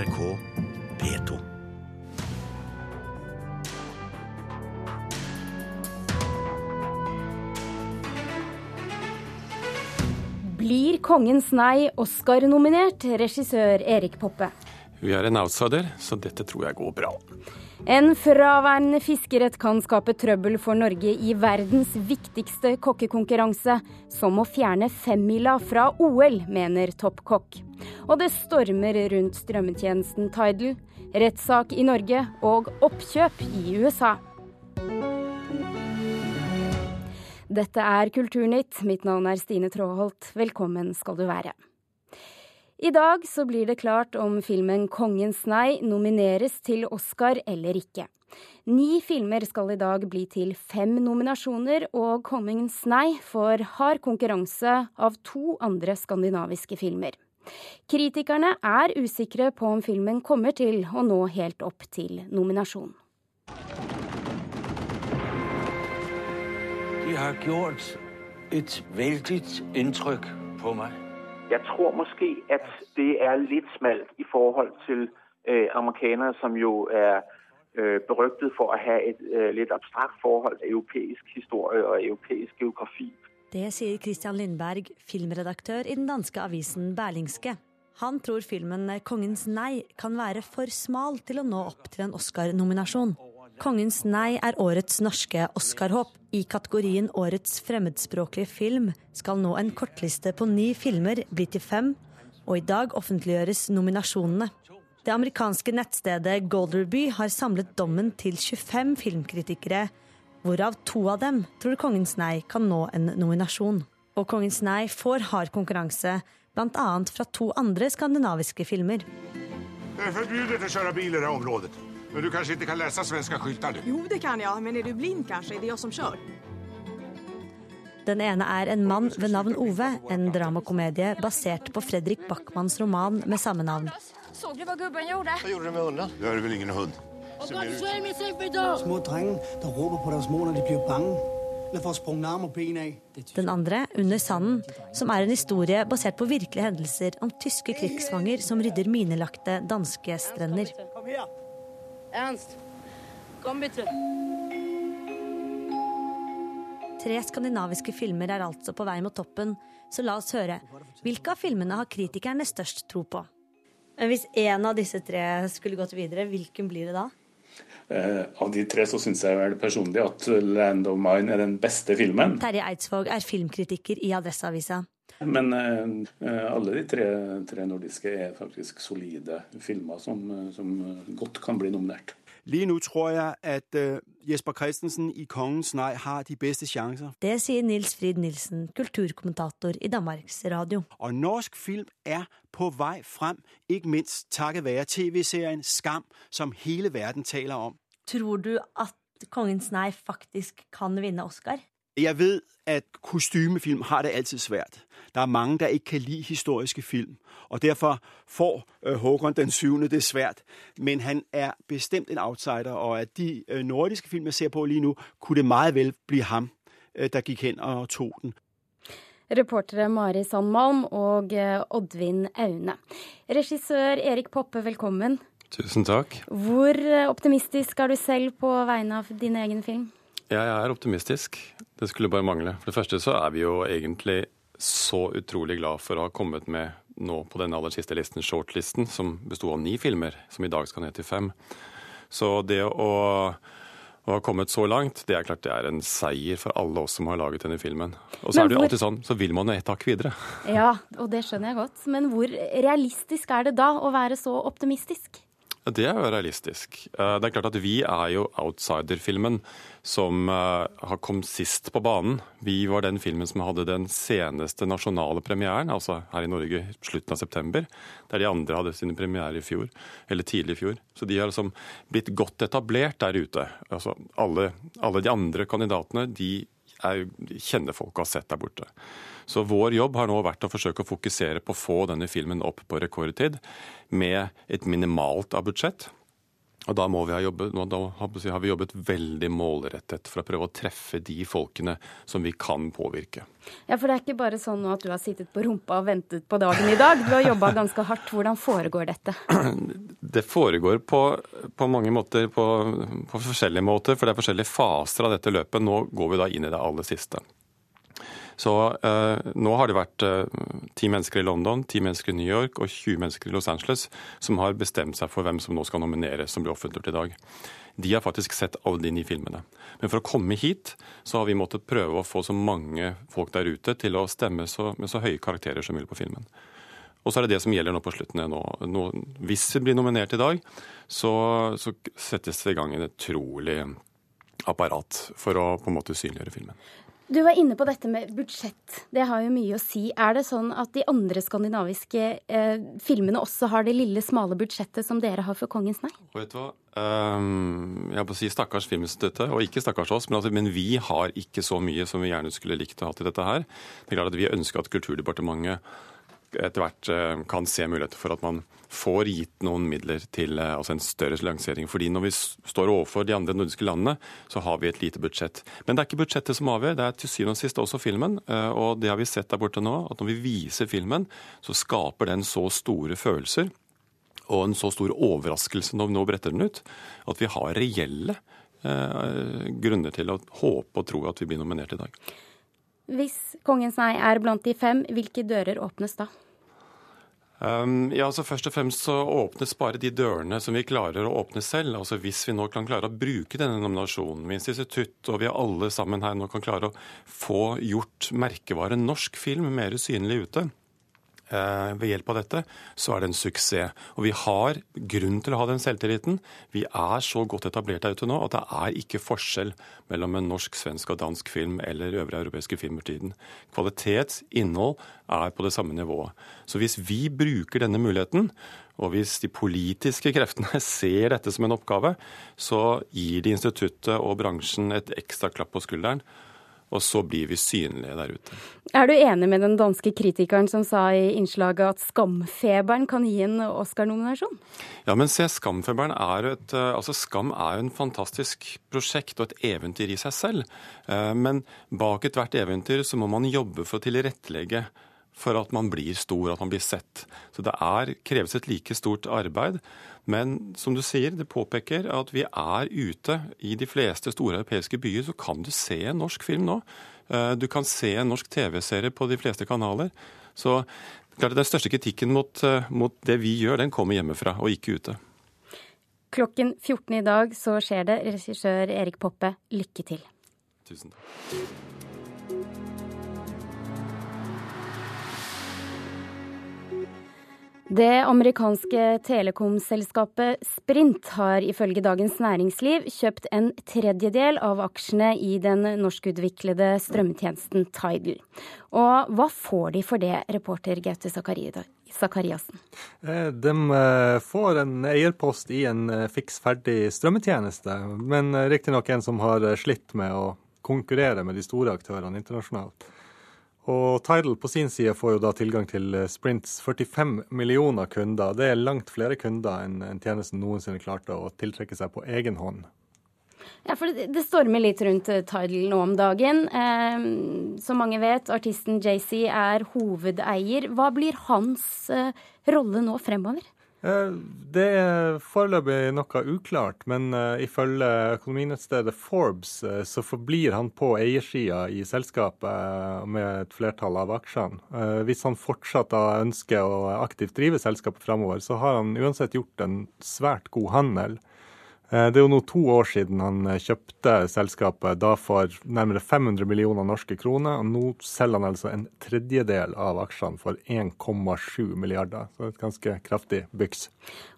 NRK P2. Blir 'Kongens nei' Oscar-nominert, regissør Erik Poppe? Vi er en outsider, så dette tror jeg går bra. En fraværende fiskerett kan skape trøbbel for Norge i verdens viktigste kokkekonkurranse, som å fjerne femmila fra OL, mener toppkokk. Og det stormer rundt strømmetjenesten Tidal, rettssak i Norge og oppkjøp i USA. Dette er Kulturnytt. Mitt navn er Stine Tråholt. Velkommen skal du være. I dag så blir det klart om filmen 'Kongens nei' nomineres til Oscar eller ikke. Ni filmer skal i dag bli til fem nominasjoner, og 'Kongens nei' får hard konkurranse av to andre skandinaviske filmer. Kritikerne er usikre på om filmen kommer til å nå helt opp til nominasjon. De har gjort et veldig inntrykk på meg. Jeg tror måske, at det er litt smalt i forhold til øh, amerikanere, som jo er øh, beryktet for å ha et øh, litt abstrakt forhold til europeisk historie og europeisk geografi. Det sier Christian Lindberg, filmredaktør i den danske avisen Berlingske. Han tror filmen 'Kongens nei' kan være for smal til å nå opp til en Oscar-nominasjon. 'Kongens nei' er årets norske Oscar-håp. I kategorien Årets fremmedspråklige film skal nå en kortliste på ni filmer bli til fem, og i dag offentliggjøres nominasjonene. Det amerikanske nettstedet Golderby har samlet dommen til 25 filmkritikere, hvorav to av dem tror 'Kongens nei' kan nå en nominasjon. Og 'Kongens nei' får hard konkurranse, bl.a. fra to andre skandinaviske filmer. Det er forbudt å kjøre biler i det området. Men du kanskje ikke kan lese svenske skyltar? du? Jo, det kan jeg, men er du blind kanskje? Er det jeg som kjører? Den ene er En mann ved navn Ove, en dramakomedie basert på Fredrik Backmans roman med samme navn. Såg du hva gubben gjorde? Hva gjorde du med hunden? Du er vel ingen hund? Små drenger, der råber på deres mor når de blir bange. Den andre, Under sanden, som er en historie basert på virkelige hendelser om tyske krigsfanger som rydder minelagte danske strender. Kom her. Ernst, kom bitte. Tre skandinaviske filmer er altså på vei mot toppen, så la oss høre. Hvilke av filmene har kritikerne størst tro på? Hvis én av disse tre skulle gått videre, hvilken blir det da? Eh, av de tre så syns jeg vel personlig at 'Land of Mine' er den beste filmen. Terje Eidsvåg er filmkritiker i Adresseavisa. Men eh, eh, alle de tre, tre nordiske er faktisk solide filmer som, eh, som eh, godt kan bli nominert. Lige nå tror jeg, at Jesper Christensen i Kongens nei' har de beste sjanser. Det sier Nils Frid Nilsen, kulturkommentator i Danmarks Radio. Og norsk film er på vei frem, ikke minst takket være tv-serien Skam, som hele verden taler om. Tror du at Kongens nei faktisk kan vinne Oscar? Jeg vet at kostymefilm har det altid svært. Der er mange, der ikke kan lide historiske film, og derfor får øh, Håkon den syvende det svært. Men han er bestemt en outsider, og af de øh, nordiske film, jeg ser på lige nu, kunne det meget vel bli ham, øh, der gikk hen og tog den. Reportere Mari Sandmalm og Oddvin Aune. Regissør Erik Poppe, velkommen. Tusen takk. Hvor optimistisk er du selv på vegne av din egen film? Jeg er optimistisk. Det skulle bare mangle. For det første så er vi jo egentlig så utrolig glad for å ha kommet med nå på den aller siste listen, shortlisten, som besto av ni filmer, som i dag skal ned til fem. Så det å, å ha kommet så langt, det er klart det er en seier for alle oss som har laget denne filmen. Og så Men er det jo alltid sånn, så vil man jo ett hakk videre. Ja, og det skjønner jeg godt. Men hvor realistisk er det da å være så optimistisk? Det er jo realistisk. Eh, Det er klart at Vi er jo outsider-filmen som eh, har kommet sist på banen. Vi var den filmen som hadde den seneste nasjonale premieren, altså her i Norge slutten av september. Der de andre hadde sine premierer i fjor, eller tidlig i fjor. Så de har liksom blitt godt etablert der ute. Altså alle, alle de andre kandidatene de er, kjenner folk og har sett der borte. Så vår jobb har nå vært å forsøke å fokusere på å få denne filmen opp på rekordtid med et minimalt av budsjett. Og da, må vi ha jobbet, da har vi jobbet veldig målrettet for å prøve å treffe de folkene som vi kan påvirke. Ja, For det er ikke bare sånn at du har sittet på rumpa og ventet på dagen i dag. Du har jobba ganske hardt. Hvordan foregår dette? Det foregår på, på mange måter, på, på forskjellige måter, for det er forskjellige faser av dette løpet. Nå går vi da inn i det aller siste. Så eh, nå har det vært eh, ti mennesker i London, ti mennesker i New York og 20 mennesker i Los Angeles som har bestemt seg for hvem som nå skal nomineres, som blir offentliggjort i dag. De har faktisk sett alle de ni filmene. Men for å komme hit, så har vi måttet prøve å få så mange folk der ute til å stemme så, med så høye karakterer som mulig på filmen. Og så er det det som gjelder nå på slutten. Nå, nå, hvis vi blir nominert i dag, så, så settes det i gang en utrolig apparat for å på en måte synliggjøre filmen. Du var inne på dette med budsjett. Det har jo mye å si. Er det sånn at de andre skandinaviske eh, filmene også har det lille, smale budsjettet som dere har for 'Kongens nei'? Vet du hva? Um, jeg må si stakkars Filminstituttet, og ikke stakkars oss, men, altså, men, vi har ikke så mye som vi gjerne skulle likt å ha til dette her. Det er klart at Vi ønsker at Kulturdepartementet etter hvert eh, kan se muligheter for at man får gitt noen midler til eh, altså en større lansering. Fordi når vi står overfor de andre nordiske landene, så har vi et lite budsjett. Men det er ikke budsjettet som avgjør, det er til syvende og sist også filmen. Eh, og det har vi sett der borte nå, at når vi viser filmen, så skaper den så store følelser og en så stor overraskelse når vi nå bretter den ut, at vi har reelle grunner til å håpe og tro at vi blir nominert i dag. Hvis Kongens nei er blant de fem, hvilke dører åpnes da? Um, ja, altså Først og fremst så åpnes bare de dørene som vi klarer å åpne selv. Altså Hvis vi nå kan klare å bruke denne nominasjonen med institutt, og vi alle sammen her nå kan klare å få gjort merkevaren norsk film mer synlig ute, ved hjelp av dette, så er det en suksess. Og vi har grunn til å ha den selvtilliten. Vi er så godt etablert der ute nå at det er ikke forskjell mellom en norsk, svensk og dansk film eller øvrige europeiske filmer tiden. Kvalitet, innhold, er på det samme nivået. Så hvis vi bruker denne muligheten, og hvis de politiske kreftene ser dette som en oppgave, så gir de instituttet og bransjen et ekstra klapp på skulderen og så blir vi synlige der ute. Er du enig med den danske kritikeren som sa i innslaget at Skamfeberen kan gi en Oscar-nominasjon? Ja, men se, Skamfeberen er et, eh, altså Skam er jo en fantastisk prosjekt og et eventyr i seg selv. Eh, men bak ethvert eventyr så må man jobbe for å tilrettelegge for at man blir stor, at man blir sett. Så det er, kreves et like stort arbeid. Men som du sier, det påpeker at vi er ute. I de fleste store europeiske byer så kan du se en norsk film nå. Eh, du kan se en norsk TV-serie på de fleste kanaler. Så klart den største kritikken mot, eh, mot det vi gjør, den kommer hjemmefra og ikke ute. Klokken 14 i dag så skjer det. Regissør Erik Poppe, lykke til. Tusen takk. Det amerikanske telekomselskapet Sprint har ifølge Dagens Næringsliv kjøpt en tredjedel av aksjene i den norskutviklede strømtjenesten Tidal. Og hva får de for det, reporter Gaute Sakariassen? Eh, de eh, får en eierpost i en eh, fiks ferdig strømmetjeneste, men riktignok en som har slitt med å konkurrere med de store aktørene internasjonalt. Og Tidal på sin side får jo da tilgang til eh, Sprints 45 millioner kunder. Det er langt flere kunder enn tjenesten noensinne klarte å tiltrekke seg på egen hånd. Ja, for det, stormer litt rundt eh, Tidal nå om dagen. Eh, som mange vet, artisten JC er hovedeier. Hva blir hans eh, rolle nå fremover? Eh, det er foreløpig noe uklart, men uh, ifølge økonominettstedet Forbes uh, så forblir han på eiersida i selskapet med et flertall av aksjene. Hvis han fortsatt ønsker å aktivt drive selskapet framover, så har han uansett gjort en svært god handel. Eh, det er jo nå to år siden han eh, kjøpte selskapet, da for nærmere 500 millioner norske kroner. og Nå selger han altså en tredjedel av aksjene for 1,7 milliarder. Så et ganske kraftig byks.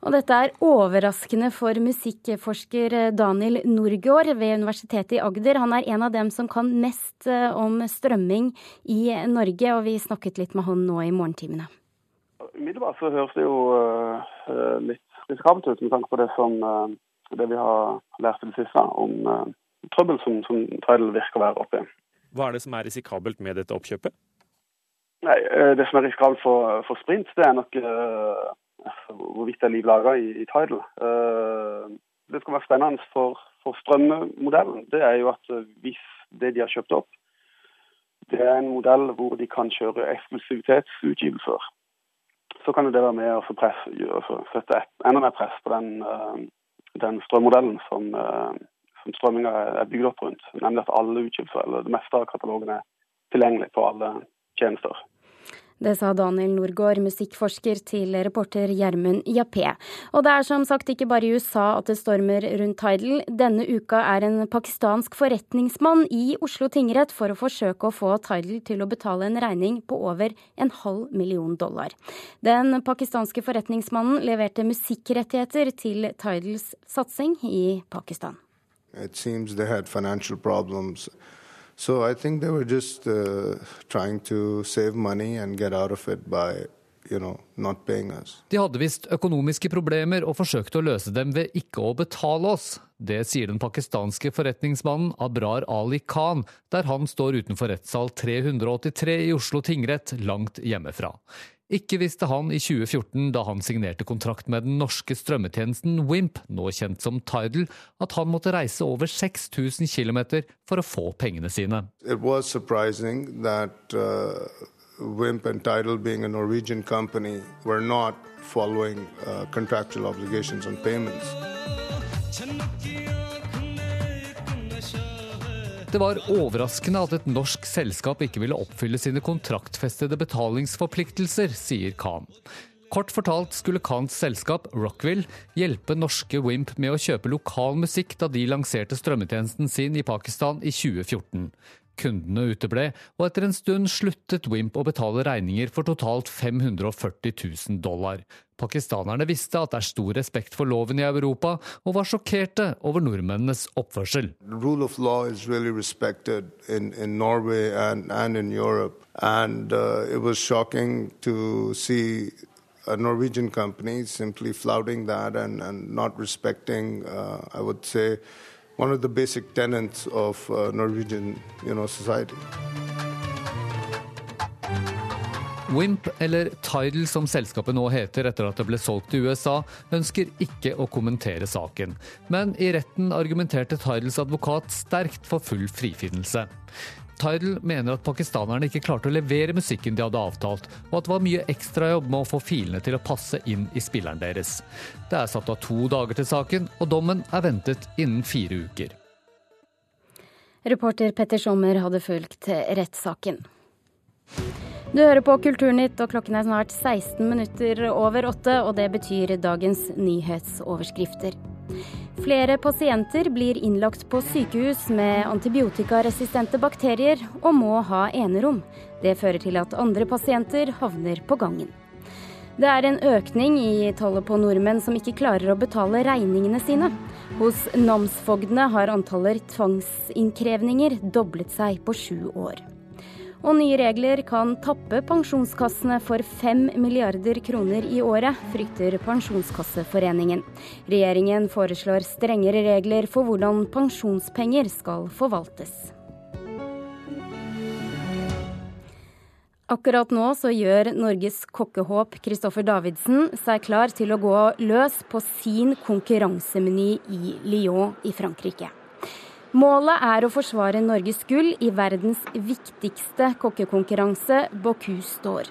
Og dette er overraskende for musikkforsker eh, Daniel Norgård ved Universitetet i Agder. Han er en av dem som kan mest om strømming i Norge, og vi snakket litt med han nå i morgentimene. Umiddelbart så høres det jo litt risikabelt ut med tanke på det som uh, det vi har lært i det siste om uh, trøbbel som, som Tidal virker å være oppi. Hva er det som er risikabelt med dette oppkjøpet? Nei, uh, Det som er risikabelt for, for Sprint, det er nok uh, hvorvidt det er liv laga i, i, Tidal. det skal være spennende for, for strømmemodellen, det er jo at hvis det de har kjøpt opp, det er en modell hvor de kan kjøre eksklusivitetsutgivelser, så kan det være med å press, sette enda mer press på den, den strømmodellen som, som strømminga er bygd opp rundt. Nemlig at alle utgivelser, eller det meste av katalogen er tilgjengelig på alle tjenester. Det sa Daniel Norgård, musikkforsker, til reporter Gjermund Jappé. Og det er som sagt ikke bare i USA at det stormer rundt Tidal. Denne uka er en pakistansk forretningsmann i Oslo tingrett for å forsøke å få Tidal til å betale en regning på over en halv million dollar. Den pakistanske forretningsmannen leverte musikkrettigheter til Tidals satsing i Pakistan. It seems they had financial problems. So I think they were just uh, trying to save money and get out of it by you know. De hadde visst økonomiske problemer og forsøkte å løse dem ved ikke å betale oss. Det sier den pakistanske forretningsmannen Abrar Ali Khan, der han står utenfor rettssal 383 i Oslo tingrett, langt hjemmefra. Ikke visste han i 2014, da han signerte kontrakt med den norske strømmetjenesten Wimp, nå kjent som Tidal, at han måtte reise over 6000 km for å få pengene sine. It was surprising that uh, Wimp and Tidal, being a Norwegian company, were not following uh, contractual obligations on payments. Det var overraskende at et norsk selskap ikke ville oppfylle sine kontraktfestede betalingsforpliktelser, sier Khan. Kort fortalt skulle Khans selskap, Rockville, hjelpe norske Wimp med å kjøpe lokal musikk da de lanserte strømmetjenesten sin i Pakistan i 2014. Kundene uteble, og etter en stund sluttet Wimp å betale regninger for totalt 540 000 dollar. Pakistanerne visste at det er stor respekt for loven i Europa, og var sjokkerte over nordmennenes oppførsel. Really in, in and, and in. And uh, a Norwegian company simply flouting that and, and not respecting, uh, I would say, one of the basic tenets of uh, Norwegian you know, society. Wimp, eller Tidal som selskapet nå heter etter at det ble solgt til USA, ønsker ikke å kommentere saken. Men i retten argumenterte Tidals advokat sterkt for full frifinnelse. Tidal mener at pakistanerne ikke klarte å levere musikken de hadde avtalt, og at det var mye ekstrajobb med å få filene til å passe inn i spilleren deres. Det er satt av to dager til saken, og dommen er ventet innen fire uker. Reporter Petter Sommer hadde fulgt rettssaken. Du hører på Kulturnytt, og klokken er snart 16 minutter over åtte, og det betyr dagens nyhetsoverskrifter. Flere pasienter blir innlagt på sykehus med antibiotikaresistente bakterier og må ha enerom. Det fører til at andre pasienter havner på gangen. Det er en økning i tallet på nordmenn som ikke klarer å betale regningene sine. Hos namsfogdene har antallet tvangsinnkrevninger doblet seg på sju år. Og nye regler kan tappe pensjonskassene for 5 milliarder kroner i året, frykter Pensjonskasseforeningen. Regjeringen foreslår strengere regler for hvordan pensjonspenger skal forvaltes. Akkurat nå så gjør Norges kokkehåp Kristoffer Davidsen seg klar til å gå løs på sin konkurransemeny i Lyon i Frankrike. Målet er å forsvare Norges gull i verdens viktigste kokkekonkurranse, Bocuse d'Or.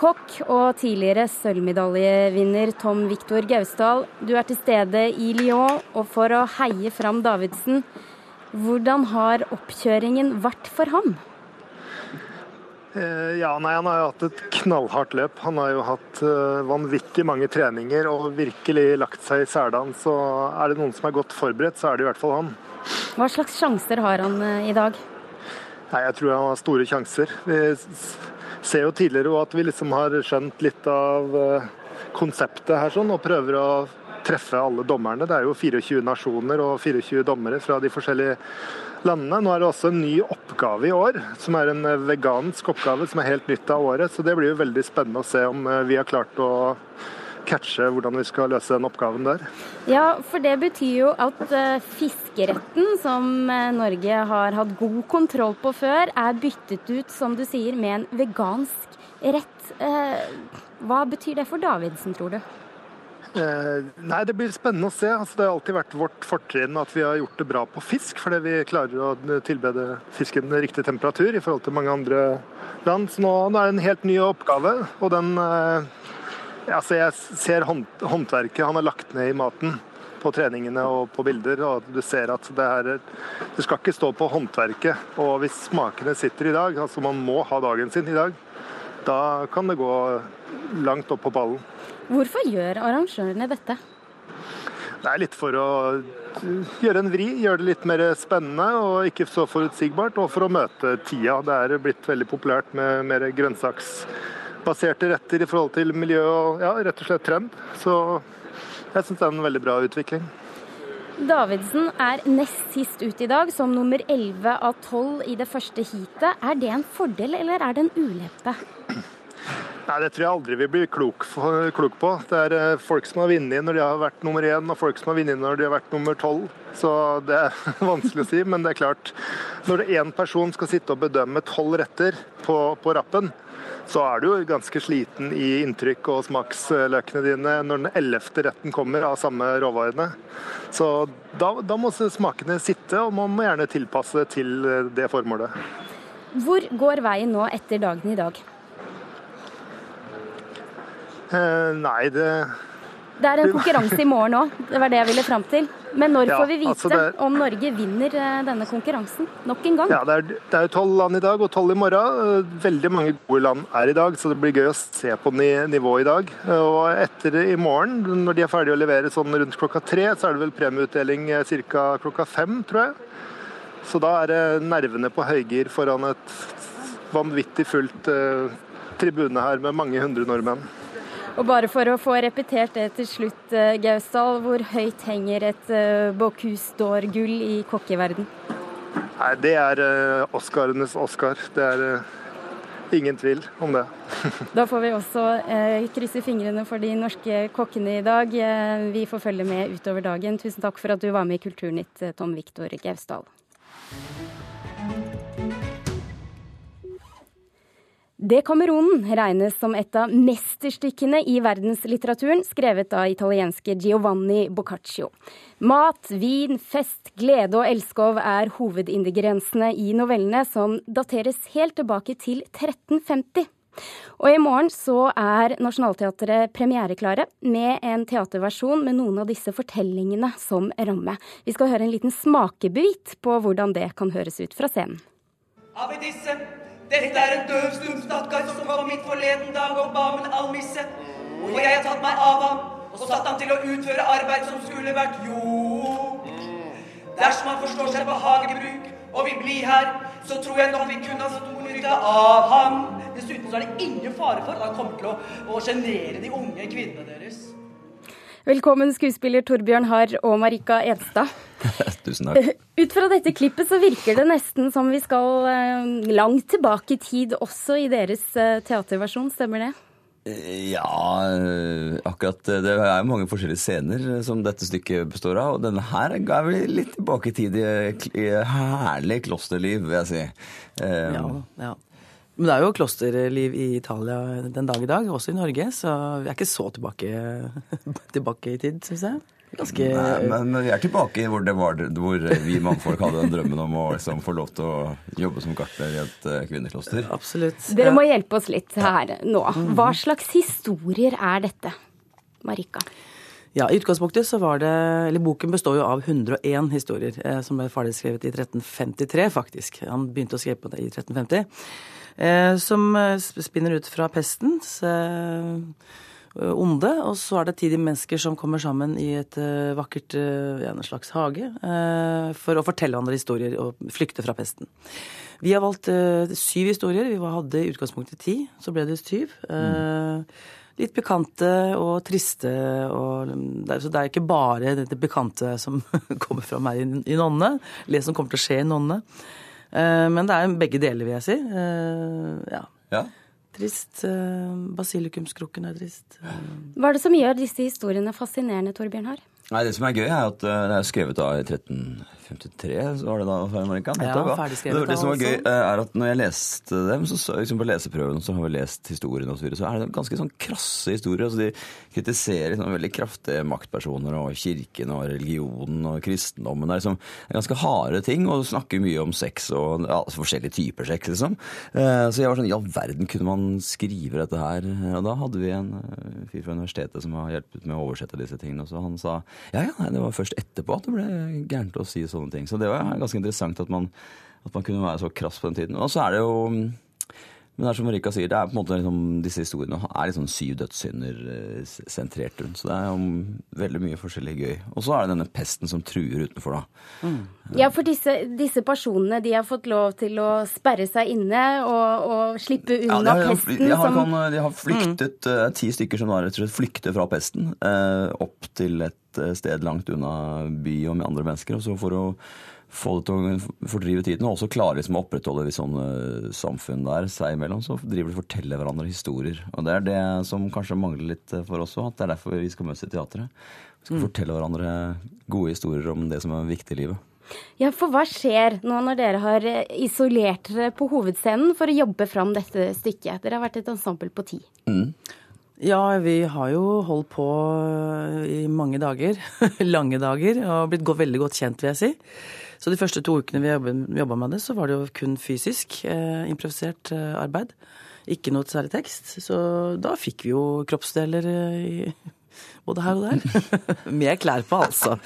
Kokk og tidligere sølvmedaljevinner Tom Viktor Gausdal, du er til stede i Lyon og for å heie fram Davidsen. Hvordan har oppkjøringen vært for ham? Eh, ja, nei, Han har jo hatt et knallhardt løp. Han har jo hatt uh, vanvittig mange treninger og virkelig lagt seg i selene. Så er det noen som er godt forberedt, så er det i hvert fall han. Hva slags sjanser har han eh, i dag? Nei, Jeg tror han har store sjanser. Vi ser jo tidligere at vi liksom har skjønt litt av eh, konseptet her sånn, og prøver å treffe alle dommerne. Det er jo 24 nasjoner og 24 dommere fra de forskjellige landene. Nå er det også en ny oppgave i år, som er en eh, vegansk oppgave som er helt nytt av året. Så det blir jo veldig spennende å se om vi har klart å catche hvordan vi skal løse den oppgaven der. Ja, for det betyr jo at uh, fiskeretten, som uh, Norge har hatt god kontroll på før, er byttet ut, som du sier, med en vegansk rett. Uh, hva betyr det for Davidsen, tror du? Eh, nei, Det blir spennende å se. Altså, det har alltid vært vårt fortrinn at vi har gjort det bra på fisk, fordi vi klarer å tilbede fisken riktig temperatur i forhold til mange andre land. Så nå, nå er det en helt ny oppgave. og den, eh, altså Jeg ser håndverket han har lagt ned i maten på treningene og på bilder. og Du ser at det, her, det skal ikke stå på håndverket. Og hvis smakene sitter i dag, altså man må ha dagen sin i dag, da kan det gå langt opp på ballen. Hvorfor gjør arrangørene dette? Det er litt for å gjøre en vri, gjøre det litt mer spennende og ikke så forutsigbart. Og for å møte tida. Det er blitt veldig populært med mer grønnsaksbaserte retter i forhold til miljø og ja, rett og slett trend. Så jeg syns det er en veldig bra utvikling. Davidsen er nest sist ut i dag, som nummer 11 av 12 i det første heatet. Er det en fordel, eller er det en ulempe? Nei, Det tror jeg aldri vi blir klok, klok, på. Det er eh, folk som har vunnet når de har vært nummer én, og folk som har vunnet når de har vært nummer tolv. Så det er vanskelig å si. Men det er klart, når én person skal sitte og bedømme tolv retter på, på, rappen, så er du jo ganske sliten i inntrykk og smaksløkene dine når den ellevte retten kommer av samme råvarene. Så da, da må smakene sitte, og man må gjerne tilpasse det til det formålet. Hvor går veien nå etter dagen i dag? Eh, nei, det Det er en konkurranse i morgen òg, det var det jeg ville fram til. Men når ja, får vi vite altså det... om Norge vinner eh, denne konkurransen nok en gang? Ja, Det er, er tolv land i dag og tolv i morgen. Eh, veldig mange gode land er i dag, så det blir gøy å se på nivået i dag. Og etter i morgen, når de er ferdige å levere sånn rundt klokka tre, så er det vel premieutdeling ca. klokka fem, tror jeg. Så da er det nervene på høygir foran et vanvittig fullt tribune her med mange hundre nordmenn. Og bare for å få repetert det til slutt, eh, Gausdal. Hvor høyt henger et uh, Bocuse d'Or-gull i kokkeverden? Nei, Det er uh, Oscarenes Oscar. Det er ingen tvil om det. da får vi også krysse fingrene for de norske kokkene i dag. vi får følge med utover dagen. Tusen takk for at du var med i Kulturnytt, Tom Viktor Gausdal. Det Kameronen regnes som et av mesterstykkene i verdenslitteraturen, skrevet av italienske Giovanni Boccaccio. Mat, vin, fest, glede og elskov er hovedingrediensene i novellene, som dateres helt tilbake til 1350. Og i morgen så er Nationaltheatret premiereklare med en teaterversjon med noen av disse fortellingene som ramme. Vi skal høre en liten smakebit på hvordan det kan høres ut fra scenen. Av disse dette er en døv, stum stakkar som kom hit forleden dag og ba om en almisse. Og jeg har tatt meg av ham og satt ham til å utføre arbeid som skulle vært jord. Dersom han forstår seg på hagebruk og vil bli her, så tror jeg nok vi kunne ha stor nytte av ham. Dessuten så er det ingen fare for at han kommer til å sjenere de unge kvinnene deres. Velkommen skuespiller Torbjørn Harr og Marika Edstad. Tusen takk. Ut fra dette klippet så virker det nesten som vi skal eh, langt tilbake i tid også i deres eh, teaterversjon, stemmer det? Eh, ja, akkurat det er mange forskjellige scener som dette stykket består av. Og denne her ga vi litt tilbake i tid i herlig klosterliv, vil jeg si. Ja, ja. Men det er jo klosterliv i Italia den dag i dag, også i Norge, så vi er ikke så tilbake, tilbake i tid, syns jeg. Ganske... Nei, men, vi er tilbake hvor, det var, hvor vi mannfolk hadde den drømmen om å liksom, få lov til å jobbe som gartner i et uh, kvinnekloster. Absolutt. Dere må hjelpe oss litt her nå. Hva slags historier er dette, Marika? Ja, I utgangspunktet så var det Eller boken består jo av 101 historier, eh, som ble ferdigskrevet i 1353, faktisk. Han begynte å skrive på det i 1350. Eh, som eh, spinner ut fra pestens eh, onde. Og så er det ti mennesker som kommer sammen i et vakkert en slags hage for å fortelle andre historier og flykte fra pesten. Vi har valgt syv historier. Vi hadde i utgangspunktet ti, så ble det syv. Mm. Litt bekante og triste. Og, så det er ikke bare det bekante som kommer fra meg i Nonne, eller det som kommer til å skje i Nonne. Eh, men det er begge deler, vil jeg si. Eh, ja. ja. Trist. Eh, basilikumskrukken er trist. Hva er det som gjør disse historiene fascinerende, Torbjørn Haar? Nei, Det som er gøy, er at uh, det er skrevet da i 1353, så var det da Marika? Ja, det, det som var gøy, uh, er at når jeg leste dem, så, liksom på leseprøven så har vi lest historien og så, videre, så er det ganske sånn krasse historier. altså De kritiserer liksom, veldig kraftige maktpersoner og kirken og religionen og kristendommen. Det er liksom ganske harde ting, og snakker mye om sex og ja, altså forskjellige typer sex, liksom. Uh, så jeg var sånn, i all verden kunne man skrive dette her? Og da hadde vi en uh, fyr fra universitetet som har hjulpet med å oversette disse tingene, og så han sa ja, ja, nei, det var først etterpå at det ble gærent å si sånne ting. Så det var ganske interessant at man, at man kunne være så krass på den tiden. Og så er det jo men det er som Marika sier, det er på en måte liksom, disse historiene er sånn syv dødssynder eh, sentrert rundt. Så det er jo veldig mye forskjellig gøy. Og så er det denne pesten som truer utenfor, da. Ja, for disse, disse personene de har fått lov til å sperre seg inne og, og slippe unna de, har, pesten de, har, som kan, de har flyktet, mm. ti stykker som da rett og slett flykter fra pesten eh, opp til et eh, sted langt unna by og med andre mennesker. Og så for å få det til å fordrive tiden, og også klare liksom å opprettholde et sånn samfunn der seg imellom, så driver de og forteller hverandre historier. Og det er det som kanskje mangler litt for oss òg, at det er derfor vi skal møtes i teatret. Vi skal fortelle hverandre gode historier om det som er viktig i livet. Ja, for hva skjer nå når dere har isolert dere på hovedscenen for å jobbe fram dette stykket? Dere har vært et ensemble på ti. Mm. Ja, vi har jo holdt på i mange dager. Lange dager. Og blitt veldig godt kjent, vil jeg si. Så de første to ukene vi jobba med det, så var det jo kun fysisk eh, improvisert eh, arbeid. Ikke noe særlig tekst. Så da fikk vi jo kroppsdeler eh, både her og der. Med klær på, altså.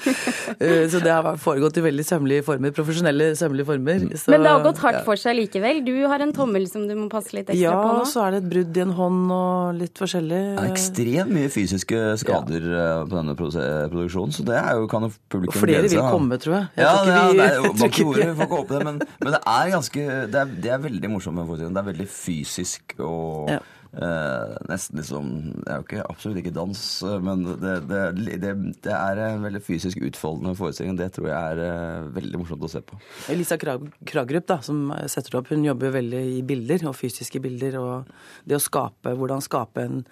Så det har foregått i veldig sømmelige former. Profesjonelle, sømmelige former. Så, Men det har gått hardt ja. for seg likevel. Du har en tommel som du må passe litt ekstra ja, på nå. og så er det et brudd i en hånd og litt forskjellig. Det er ekstremt mye fysiske skader eh, på denne produksjonen, så det er jo, kan jo publikum Flere glede seg vil komme, tror jeg. Jeg Ja, tror vi- det er, jo ikke tror, vi- vi får ikke håpe det, men, men det er ganske Det er, det er veldig morsomt med. Det er veldig fysisk og Ja. Eh, nesten liksom Det er jo ikke, absolutt ikke dans, eh, men det, det, det, det er en veldig fysisk utfoldende forestilling. Det tror jeg er eh, veldig morsomt å se på. Elisa Krag Kragerup, da, som setter det opp, hun jobber jo veldig i bilder, og fysiske bilder. Og det å skape, hvordan skape en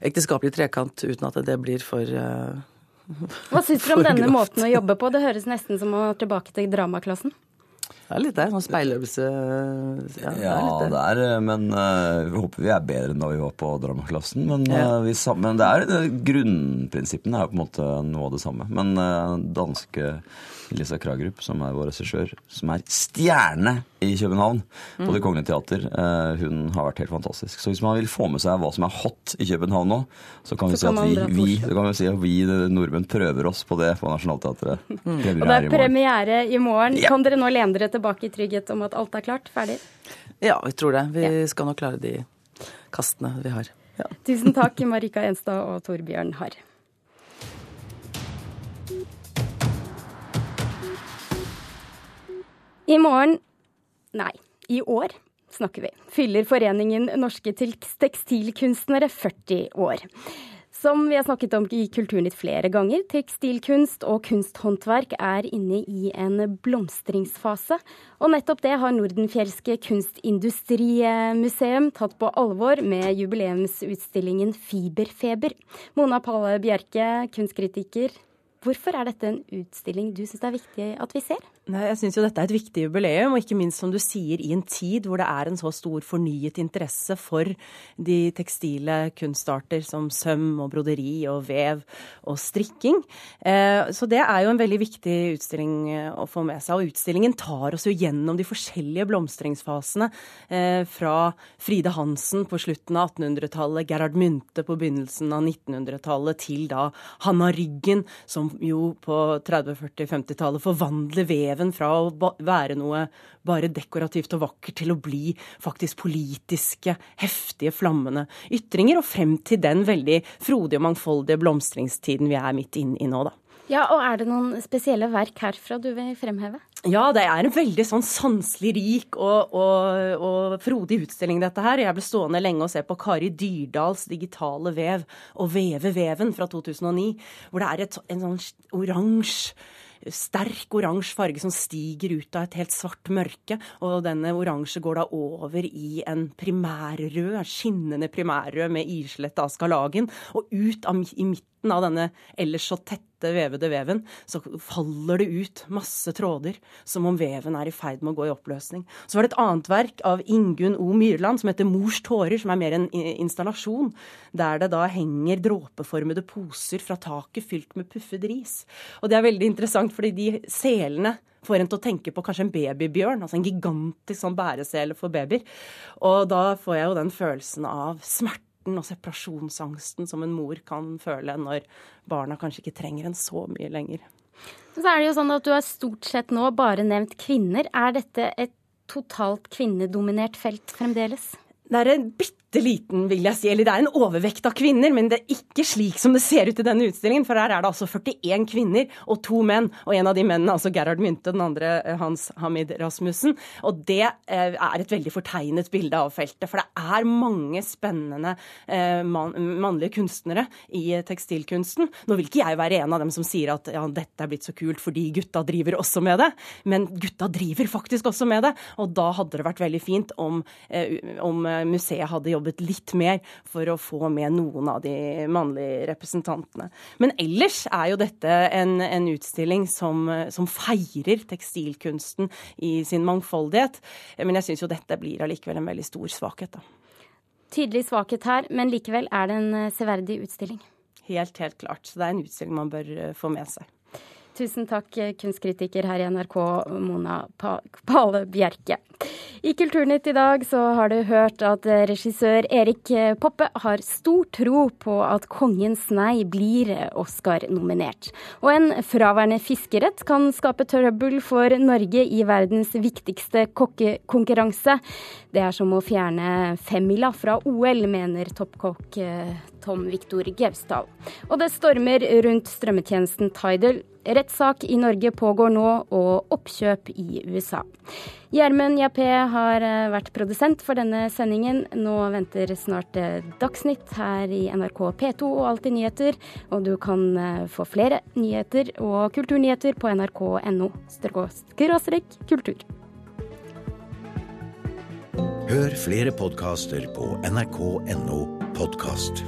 ekteskapelig trekant uten at det blir for uh, Hva syns dere om denne grovt. måten å jobbe på? Det høres nesten som å tilbake til dramaklassen. Det er litt det. Sånn speiløvelse Ja, det er det. er, eh, men uh, vi håper vi er bedre enn da vi var på dramaklassen. Men, Ja. uh, vi, men det er, det, grunnprinsippene er jo på en måte noe av det samme. Men uh, danske Lisa Kragerup, som er vår regissør, som er stjerne i København på Mm. Det Kongelige Teater, eh, hun har vært helt fantastisk. Så hvis man vil få med seg hva som er hot i København nå, så kan vi Så si kan at vi, vi, så kan vi, si at vi nordmenn prøver oss på det på Nationaltheatret. Og det er premiere i morgen. Yeah. Kan dere nå lene dere tilbake i trygghet om at alt er klart? Ferdig? Ja, vi tror det. Vi skal nok klare de kastene vi har. Ja. Tusen takk, Marika Enstad og Torbjørn Harr. I morgen Nei, i år snakker vi. Fyller Foreningen norske til- tekstilkunstnere 40 år. Som vi har snakket om i Kulturnytt flere ganger, tekstilkunst og kunsthåndverk er inne i en blomstringsfase. Og nettopp det har Nordenfjelske kunstindustrimuseum tatt på alvor med jubileumsutstillingen Fiberfeber. Mona Palle Bjerke, kunstkritiker. Hvorfor er dette en utstilling du syns det er viktig at vi ser? Jeg syns jo dette er et viktig jubileum, og ikke minst som du sier, i en tid hvor det er en så stor fornyet interesse for de tekstile kunstarter som søm og broderi og vev og strikking. Eh, Så det er jo en veldig viktig utstilling eh, å få med seg. Og utstillingen tar oss jo gjennom de forskjellige blomstringsfasene. eh, Fra Fride Hansen på slutten av 1800-tallet, Gerhard Mynte på begynnelsen av 1900-tallet, til da Hanna Ryggen, som jo på 30-, 40-, 50-tallet forvandler veven fra å være noe bare dekorativt og vakkert til å bli faktisk politiske, heftige, flammende ytringer, og frem til den veldig frodige og mangfoldige blomstringstiden vi er midt inne i nå, da. Ja, og er det noen spesielle verk herfra du vil fremheve? Ja, det er en veldig sånn sanselig rik og, og, og frodig utstilling, dette her. Jeg ble stående lenge og se på Kari Dyrdals digitale vev og Veve veven fra 2009, hvor det er et, en sånn oransje sterk oransje farge som stiger ut av et helt svart mørke. Og denne oransje går da over i en primærrød, skinnende primærrød med islett av skalagen. Og ut av, i midten av denne ellers så tette vevede veven, så faller det ut masse tråder, som om veven er i ferd med å gå i oppløsning. Så var det et annet verk av Ingunn O. Myrland som heter Mors tårer, som er mer en installasjon, der det da henger dråpeformede poser fra taket fylt med puffet ris. Og det er veldig interessant, fordi de selene får en til å tenke på kanskje en babybjørn, altså en gigantisk sånn bæresele for babyer. Og da får jeg jo den følelsen av smerten og separasjonsangsten som en mor kan føle når barna kanskje ikke trenger en så mye lenger. Så er det jo sånn at Du har stort sett nå bare nevnt kvinner. Er dette et totalt kvinnedominert felt fremdeles? Det er en bitte bitte liten, vil jeg si. Eller det er en overvekt av kvinner, men det er ikke slik som det ser ut i denne utstillingen. For her er det altså 41 kvinner og to menn. Og en av de mennene, altså Gerhard Mynte, den andre eh, Hans Hamid Rasmussen. Og det eh, er et veldig fortegnet bilde av feltet. For det er mange spennende man mannlige kunstnere i tekstilkunsten. Nå vil ikke jeg være en av dem som sier at ja, dette er blitt så kult fordi gutta driver også med det. Men gutta driver faktisk også med det. Og da hadde det vært veldig fint om, om museet hadde jobbet jobbet litt mer for å få med noen av de mannlige representantene. Men ellers er jo dette en, en utstilling som, som, feirer tekstilkunsten i sin mangfoldighet. Men jeg syns jo dette blir allikevel en veldig stor svakhet, da. Tydelig svakhet her, men likevel er det en eh, severdig utstilling. Helt, helt klart. Så det er en utstilling man bør eh, få med seg. Tusen takk, kunstkritiker her i NRK, Mona Pale Bjerke. I Kulturnytt i dag så har du hørt at regissør Erik Poppe har stor tro på at 'Kongens nei' blir Oscar-nominert. Og en fraværende fiskerett kan skape trøbbel for Norge i verdens viktigste kokkekonkurranse. Det er som å fjerne femmila fra OL, mener toppkokk eh, Tom Viktor Gausdal. Og det stormer rundt strømmetjenesten Tidal. Rettssak i Norge pågår nå, og oppkjøp i USA. Gjermund Jappé har eh, vært produsent for denne sendingen. Nå venter snart eh, Dagsnytt her i NRK P2 og Alltid nyheter. Og du kan eh, få flere nyheter og kulturnyheter på nrk.no kultur. Hør flere podkaster på nrk.no podkast.